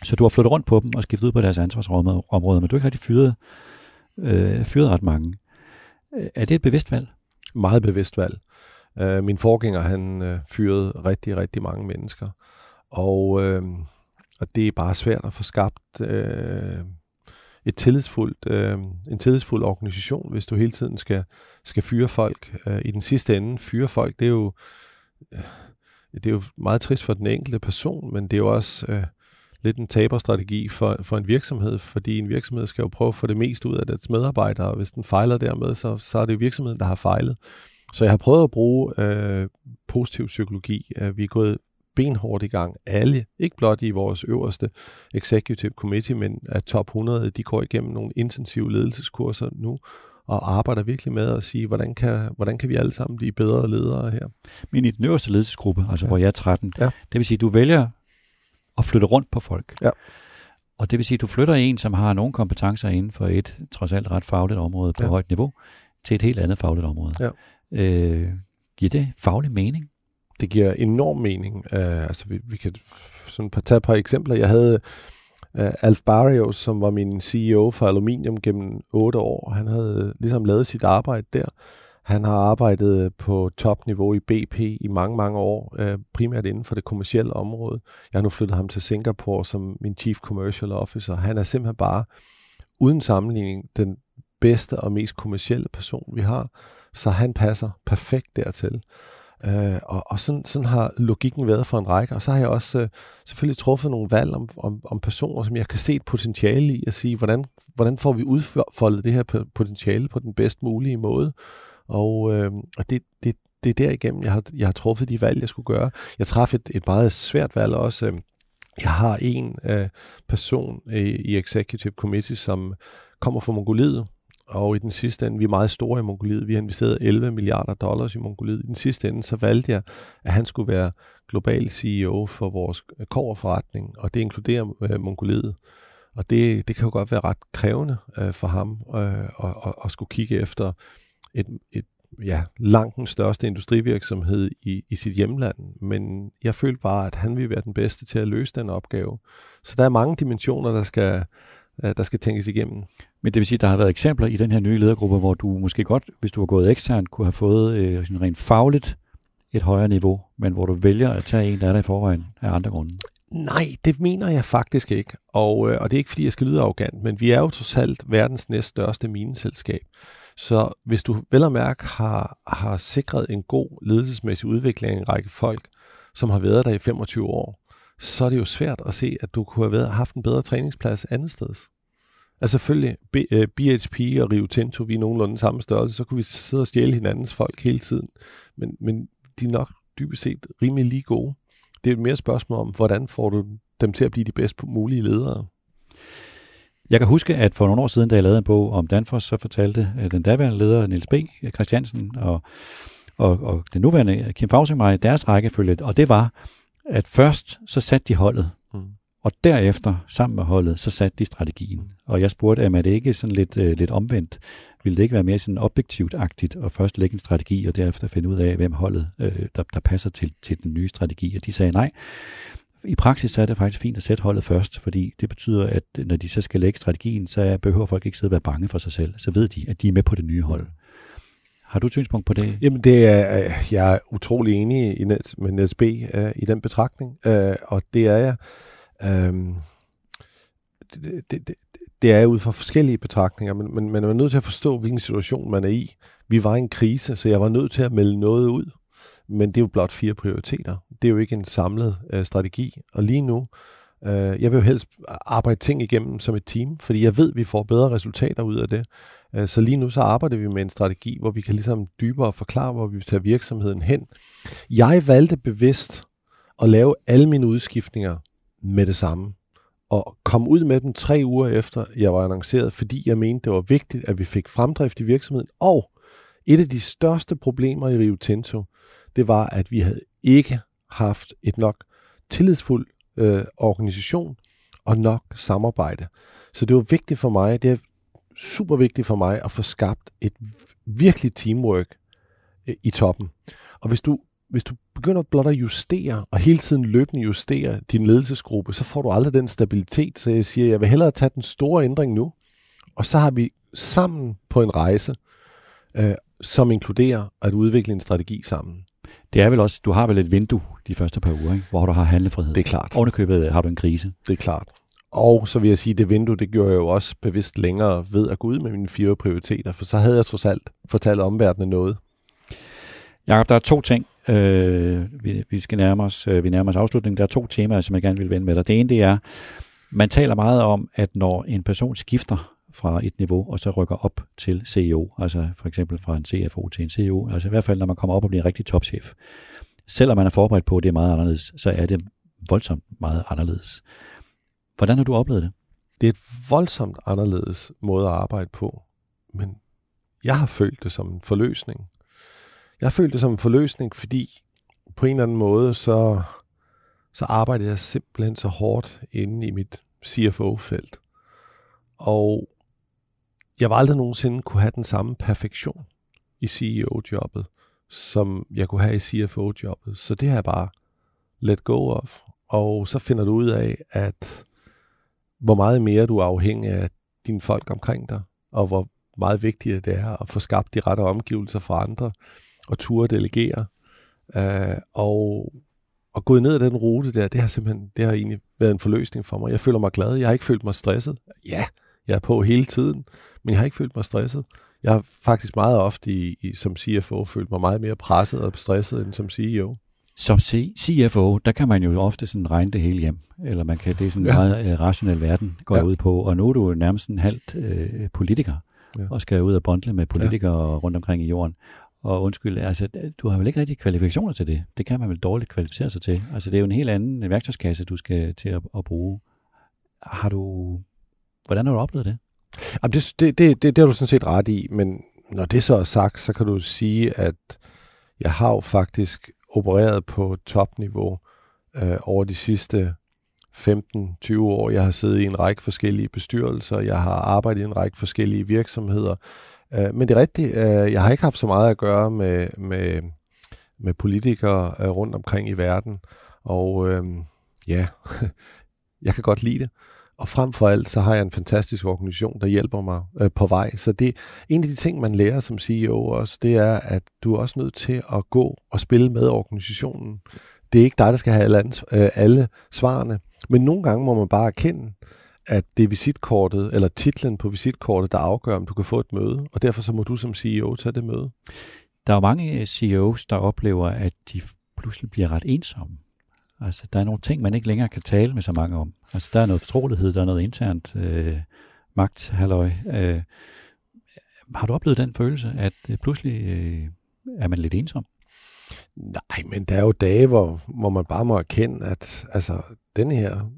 Så du har flyttet rundt på dem og skiftet ud på deres ansvarsområder, men du har ikke rigtig fyret, øh, fyret ret mange. Er det et bevidst valg? Meget bevidst valg. Øh, min forgænger, han øh, fyrede rigtig, rigtig mange mennesker. Og, øh, og det er bare svært at få skabt øh, et tillidsfuldt, øh, en tillidsfuld organisation, hvis du hele tiden skal, skal fyre folk. Øh, I den sidste ende, fyre folk, det er jo... Øh, det er jo meget trist for den enkelte person, men det er jo også øh, lidt en taberstrategi for, for en virksomhed, fordi en virksomhed skal jo prøve at få det mest ud af dets medarbejdere, og hvis den fejler dermed, så, så er det jo virksomheden, der har fejlet. Så jeg har prøvet at bruge øh, positiv psykologi. Vi er gået benhårdt i gang. Alle, ikke blot i vores øverste executive committee, men at top 100, de går igennem nogle intensive ledelseskurser nu, og arbejder virkelig med at sige, hvordan kan, hvordan kan vi alle sammen blive bedre ledere her. Men i den øverste ledelsesgruppe, altså ja. hvor jeg er 13, ja. det vil sige, at du vælger at flytte rundt på folk. Ja. Og det vil sige, at du flytter en, som har nogle kompetencer inden for et trods alt ret fagligt område på ja. højt niveau, til et helt andet fagligt område. Ja. Øh, giver det faglig mening? Det giver enorm mening. Uh, altså vi, vi kan sådan tage et par eksempler. Jeg havde uh, Alf Barrios, som var min CEO for Aluminium gennem otte år. Han havde ligesom lavet sit arbejde der. Han har arbejdet på topniveau i BP i mange, mange år, øh, primært inden for det kommercielle område. Jeg har nu flyttet ham til Singapore som min Chief Commercial Officer. Han er simpelthen bare, uden sammenligning, den bedste og mest kommercielle person, vi har. Så han passer perfekt dertil. Øh, og og sådan, sådan har logikken været for en række. Og så har jeg også øh, selvfølgelig truffet nogle valg om, om, om personer, som jeg kan se et potentiale i at sige, hvordan, hvordan får vi udfoldet det her potentiale på den bedst mulige måde. Og, øh, og det, det, det er derigennem, jeg har, jeg har truffet de valg, jeg skulle gøre. Jeg træffede et, et meget svært valg også. Øh, jeg har en øh, person i, i Executive Committee, som kommer fra Mongoliet, og i den sidste ende, vi er meget store i Mongoliet, vi har investeret 11 milliarder dollars i Mongoliet. I den sidste ende, så valgte jeg, at han skulle være global CEO for vores øh, koverforretning, og det inkluderer øh, Mongoliet. Og det, det kan jo godt være ret krævende øh, for ham øh, at, og, skulle kigge efter et, et ja, langt den største industrivirksomhed i, i sit hjemland, men jeg følte bare, at han ville være den bedste til at løse den opgave. Så der er mange dimensioner, der skal, der skal tænkes igennem. Men det vil sige, at der har været eksempler i den her nye ledergruppe, hvor du måske godt, hvis du var gået ekstern, kunne have fået øh, sådan rent fagligt et højere niveau, men hvor du vælger at tage en, der er der i forvejen af andre grunde? Nej, det mener jeg faktisk ikke. Og, øh, og det er ikke, fordi jeg skal lyde arrogant, men vi er jo trods alt verdens næststørste mineselskab. Så hvis du vel og mærke har, har sikret en god ledelsesmæssig udvikling af en række folk, som har været der i 25 år, så er det jo svært at se, at du kunne have været, haft en bedre træningsplads andet sted. Altså selvfølgelig, BHP øh, og Rio Tinto, vi er nogenlunde samme størrelse, så kunne vi sidde og stjæle hinandens folk hele tiden. Men, men de er nok dybest set rimelig lige gode. Det er et mere spørgsmål om, hvordan får du dem til at blive de bedst mulige ledere. Jeg kan huske, at for nogle år siden, da jeg lavede en bog om Danfoss, så fortalte øh, den daværende leder, Niels B. Christiansen, og, og, og den nuværende øh, Kim Fausing mig deres rækkefølge, og det var, at først så satte de holdet, mm. og derefter sammen med holdet, så satte de strategien. Mm. Og jeg spurgte, er det ikke sådan lidt, øh, lidt omvendt? Vil det ikke være mere sådan objektivt-agtigt at først lægge en strategi, og derefter finde ud af, hvem holdet, øh, der, der passer til, til den nye strategi? Og de sagde nej. I praksis så er det faktisk fint at sætte holdet først, fordi det betyder, at når de så skal lægge strategien, så behøver folk ikke sidde og være bange for sig selv. Så ved de, at de er med på det nye hold. Har du et synspunkt på det? Jamen, det er, øh, jeg er utrolig enig i, med Niels B. Uh, i den betragtning, uh, og det er jeg. Um, det, det, det, det er ud fra forskellige betragtninger, men, men man er nødt til at forstå, hvilken situation man er i. Vi var i en krise, så jeg var nødt til at melde noget ud, men det er jo blot fire prioriteter. Det er jo ikke en samlet uh, strategi, og lige nu, uh, jeg vil jo helst arbejde ting igennem som et team, fordi jeg ved, at vi får bedre resultater ud af det. Øh, så lige nu så arbejder vi med en strategi, hvor vi kan ligesom dybere forklare, hvor vi vil tage virksomheden hen. Jeg valgte bevidst at lave alle mine udskiftninger med det samme. Og komme ud med dem tre uger efter, jeg var annonceret, fordi jeg mente, det var vigtigt, at vi fik fremdrift i virksomheden. Og et af de største problemer i Rio Tinto, det var, at vi havde ikke haft et nok tillidsfuld øh, organisation og nok samarbejde. Så det var vigtigt for mig, det super vigtigt for mig at få skabt et virkelig teamwork øh, i toppen. Og hvis du, hvis du begynder blot at justere, og hele tiden løbende justere din ledelsesgruppe, så får du aldrig den stabilitet. Så jeg siger, jeg vil hellere tage den store ændring nu, og så har vi sammen på en rejse, øh, som inkluderer at udvikle en strategi sammen. Det er vel også, du har vel et vindue de første par uger, ikke? hvor du har handlefrihed. Det er klart. Ovenikøbet har du en krise. Det er klart. Og så vil jeg sige, at det vindue, det gjorde jeg jo også bevidst længere ved at gå ud med mine fire prioriteter, for så havde jeg trods alt fortalt omverdenen noget. Jakob, der er to ting, Øh, vi, vi skal nærme os, øh, vi nærmer os afslutningen. Der er to temaer, som jeg gerne vil vende med dig. Det ene det er, man taler meget om, at når en person skifter fra et niveau, og så rykker op til CEO, altså for eksempel fra en CFO til en CEO, altså i hvert fald når man kommer op og bliver en rigtig topchef. Selvom man er forberedt på, at det er meget anderledes, så er det voldsomt meget anderledes. Hvordan har du oplevet det? Det er et voldsomt anderledes måde at arbejde på, men jeg har følt det som en forløsning. Jeg har følt det som en forløsning, fordi på en eller anden måde, så, så arbejdede jeg simpelthen så hårdt inde i mit CFO-felt. Og jeg var aldrig nogensinde kunne have den samme perfektion i CEO-jobbet, som jeg kunne have i CFO-jobbet. Så det har jeg bare let go of. Og så finder du ud af, at hvor meget mere du er afhængig af dine folk omkring dig, og hvor meget vigtigt det er at få skabt de rette omgivelser for andre, og turde delegere. Øh, og, og gået ned ad den rute der, det har simpelthen det har egentlig været en forløsning for mig. Jeg føler mig glad. Jeg har ikke følt mig stresset. Ja, jeg er på hele tiden, men jeg har ikke følt mig stresset. Jeg har faktisk meget ofte i, i, som CFO følt mig meget mere presset og stresset end som CEO. Som CFO, der kan man jo ofte sådan regne det hele hjem, eller man kan, det er sådan en ja. meget uh, rationel verden, går ja. ud på, og nu er du nærmest en halvt uh, politiker, ja. og skal ud og bondle med politikere ja. rundt omkring i jorden. Og undskyld, altså, du har vel ikke rigtig kvalifikationer til det? Det kan man vel dårligt kvalificere sig til? Altså, det er jo en helt anden værktøjskasse, du skal til at, at bruge. Har du... Hvordan har du oplevet det? Jamen, det, det, det, det, det har du sådan set ret i, men når det så er sagt, så kan du sige, at jeg har jo faktisk opereret på topniveau øh, over de sidste 15-20 år. Jeg har siddet i en række forskellige bestyrelser, jeg har arbejdet i en række forskellige virksomheder, Øh, men det er rigtigt, øh, jeg har ikke haft så meget at gøre med, med, med politikere øh, rundt omkring i verden, og øh, ja, jeg kan godt lide det. Og frem for alt, så har jeg en fantastisk organisation, der hjælper mig øh, på vej. Så det en af de ting, man lærer som CEO også, det er, at du er også nødt til at gå og spille med organisationen. Det er ikke dig, der skal have alle, øh, alle svarene. Men nogle gange må man bare erkende, at det er visitkortet, eller titlen på visitkortet, der afgør, om du kan få et møde, og derfor så må du som CEO tage det møde. Der er jo mange CEOs, der oplever, at de pludselig bliver ret ensomme. Altså, der er nogle ting, man ikke længere kan tale med så mange om. Altså, der er noget fortrolighed, der er noget internt øh, magt, halløj. Øh, har du oplevet den følelse, at øh, pludselig øh, er man lidt ensom? Nej, men der er jo dage, hvor, hvor man bare må erkende, at altså, den her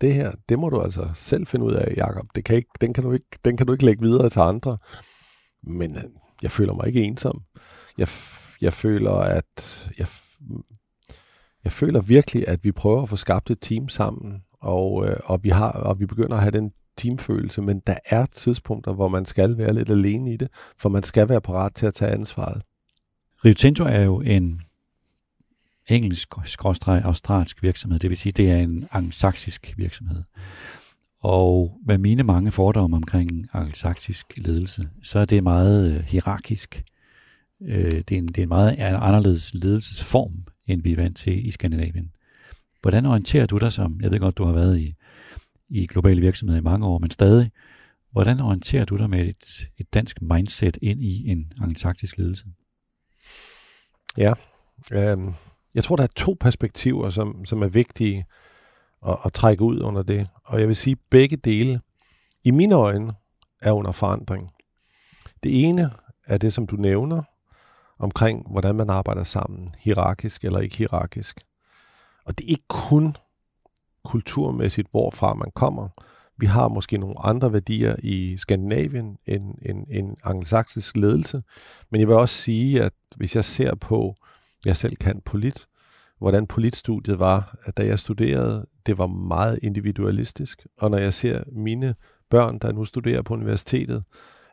det her, det må du altså selv finde ud af, Jacob. Det kan ikke, den, kan du ikke, den kan du ikke lægge videre til andre. Men øh, jeg føler mig ikke ensom. Jeg, jeg føler, at jeg, jeg føler virkelig, at vi prøver at få skabt et team sammen, og, øh, og, vi, har, og vi begynder at have den teamfølelse, men der er tidspunkter, hvor man skal være lidt alene i det, for man skal være parat til at tage ansvaret. Rio Tinto er jo en engelsk-australsk virksomhed, det vil sige, det er en angsaksisk virksomhed. Og med mine mange fordomme omkring angsaksisk ledelse, så er det meget øh, hierarkisk. Øh, det, er en, det er en meget anderledes ledelsesform, end vi er vant til i Skandinavien. Hvordan orienterer du dig som, jeg ved godt, du har været i, i globale virksomheder i mange år, men stadig, hvordan orienterer du dig med et, et dansk mindset ind i en angelsaksisk ledelse? Ja, øh, jeg tror, der er to perspektiver, som, som er vigtige at, at trække ud under det. Og jeg vil sige, at begge dele, i mine øjne, er under forandring. Det ene er det, som du nævner, omkring hvordan man arbejder sammen, hierarkisk eller ikke hierarkisk. Og det er ikke kun kulturmæssigt, hvorfra man kommer. Vi har måske nogle andre værdier i Skandinavien end, en, en angelsaksisk ledelse. Men jeg vil også sige, at hvis jeg ser på jeg selv kan polit, hvordan politstudiet var, da jeg studerede, det var meget individualistisk. Og når jeg ser mine børn, der nu studerer på universitetet,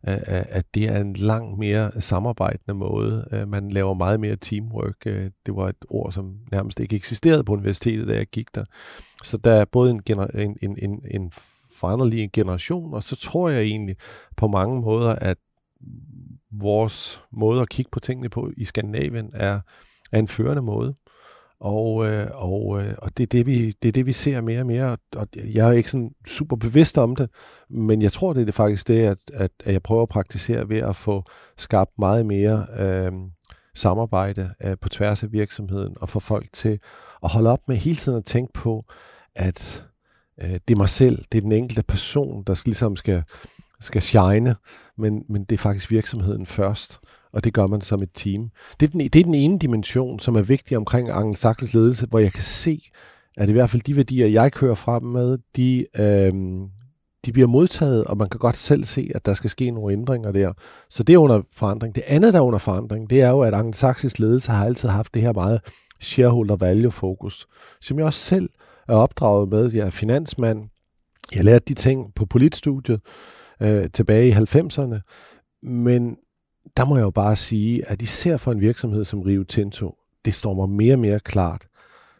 at det er en langt mere samarbejdende måde. Øh, man laver meget mere teamwork. Øh, det var et ord, som nærmest ikke eksisterede på universitetet, da jeg gik der. Så der er både en, en, en, en, en foranderlig generation, og så tror jeg egentlig på mange måder, at vores måde at kigge på tingene på i Skandinavien er er en førende måde. Og, øh, og, øh, og det, er det, vi, det er det, vi ser mere og mere. Og jeg er ikke sådan super bevidst om det, men jeg tror, det er det faktisk det, at, at, at jeg prøver at praktisere ved at få skabt meget mere øh, samarbejde øh, på tværs af virksomheden, og få folk til at holde op med hele tiden at tænke på, at øh, det er mig selv, det er den enkelte person, der ligesom skal, skal shine, men, men det er faktisk virksomheden først, og det gør man som et team. Det er den, det er den ene dimension, som er vigtig omkring Angel ledelse, hvor jeg kan se, at i hvert fald de værdier, jeg kører frem med, de, øh, de bliver modtaget, og man kan godt selv se, at der skal ske nogle ændringer der. Så det er under forandring. Det andet, der er under forandring, det er jo, at Angel ledelse har altid haft det her meget shareholder value fokus, som jeg også selv er opdraget med. Jeg er finansmand. Jeg lærte de ting på politstudiet øh, tilbage i 90'erne. Men der må jeg jo bare sige, at især for en virksomhed som Rio Tinto, det står mig mere og mere klart.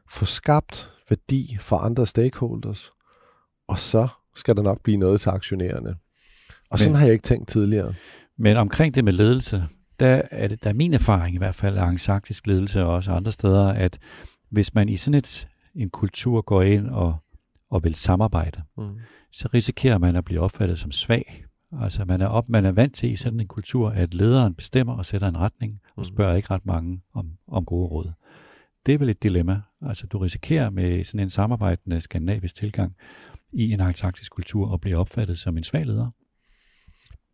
Få skabt værdi for andre stakeholders, og så skal der nok blive noget til aktionærerne. Og men, sådan har jeg ikke tænkt tidligere. Men omkring det med ledelse, der er det der er min erfaring i hvert fald af angelsaksisk ledelse og også andre steder, at hvis man i sådan et, en kultur går ind og, og vil samarbejde, mm. så risikerer man at blive opfattet som svag. Altså man er, op, man er vant til i sådan en kultur, at lederen bestemmer og sætter en retning, og mm. spørger ikke ret mange om, om gode råd. Det er vel et dilemma. Altså du risikerer med sådan en samarbejdende skandinavisk tilgang i en antarktisk kultur at blive opfattet som en svag leder.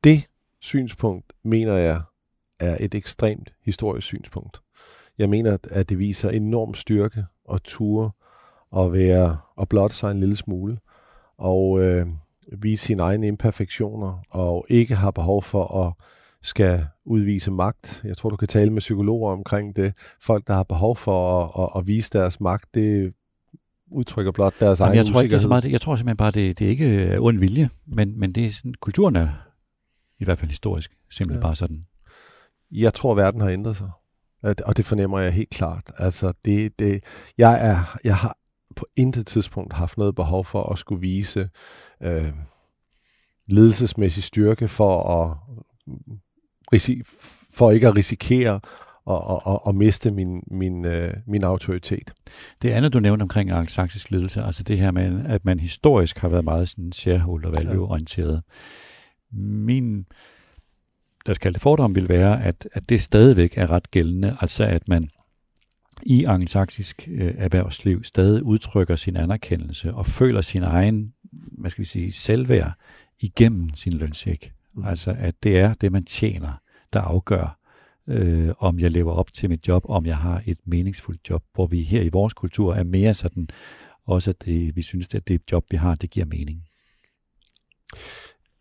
Det synspunkt mener jeg er et ekstremt historisk synspunkt. Jeg mener, at det viser enorm styrke og ture at være og blotte sig en lille smule og øh, vise sine egne imperfektioner og ikke har behov for at skal udvise magt. Jeg tror, du kan tale med psykologer omkring det. Folk, der har behov for at, at, at vise deres magt, det udtrykker blot deres Jamen, egen jeg tror ikke, det er så meget, jeg tror simpelthen bare, det, det er ikke ond vilje, men, men det er sådan, kulturen er i hvert fald historisk simpelthen ja. bare sådan. Jeg tror, verden har ændret sig. Og det fornemmer jeg helt klart. Altså, det, det, jeg, er, jeg har på intet tidspunkt haft noget behov for at skulle vise øh, ledelsesmæssig styrke for at for ikke at risikere at, at, at miste min, min, øh, min autoritet. Det andet, du nævnte omkring angelsaksisk ledelse, altså det her med, at man historisk har været meget sådan shareholder value-orienteret. Min lad os kalde det fordom, vil være, at, at det stadigvæk er ret gældende, altså at man i angelsaksisk øh, erhvervsliv stadig udtrykker sin anerkendelse og føler sin egen, hvad skal vi sige, selvværd igennem sin lønsjek. Mm. Altså at det er det, man tjener, der afgør, øh, om jeg lever op til mit job, om jeg har et meningsfuldt job, hvor vi her i vores kultur er mere sådan, også at det, vi synes, at det job, vi har, det giver mening.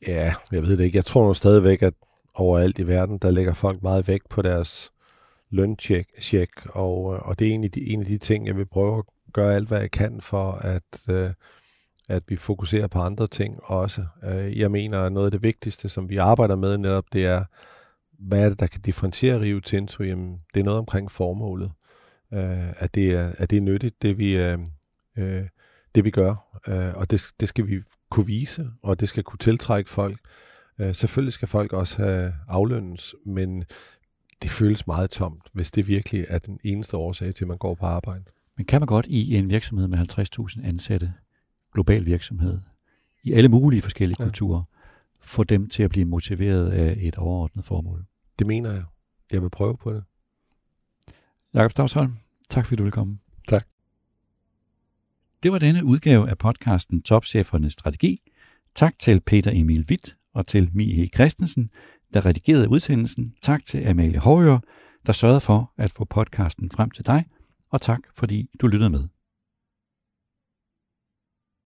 Ja, jeg ved det ikke. Jeg tror nu stadigvæk, at overalt i verden, der lægger folk meget vægt på deres løntjek, og, øh, og det er egentlig de, en af de ting, jeg vil prøve at gøre alt, hvad jeg kan for, at, øh, at vi fokuserer på andre ting også. Øh, jeg mener, at noget af det vigtigste, som vi arbejder med netop, det er, hvad er det, der kan differentiere Rio Tinto? Jamen, det er noget omkring formålet. Øh, at, det er, at det er nyttigt, det vi, øh, øh det vi gør. Øh, og det, det skal vi kunne vise, og det skal kunne tiltrække folk. Øh, selvfølgelig skal folk også have aflønnes, men det føles meget tomt, hvis det virkelig er den eneste årsag til, at man går på arbejde. Men kan man godt i en virksomhed med 50.000 ansatte, global virksomhed, i alle mulige forskellige ja. kulturer, få dem til at blive motiveret af et overordnet formål? Det mener jeg. Jeg vil prøve på det. Jakob Stavsholm, tak fordi du vil komme. Tak. Det var denne udgave af podcasten Topchefernes Strategi. Tak til Peter Emil Witt og til Mie Christensen, der redigerede udsendelsen. Tak til Amalie Hårør, der sørgede for at få podcasten frem til dig. Og tak, fordi du lyttede med.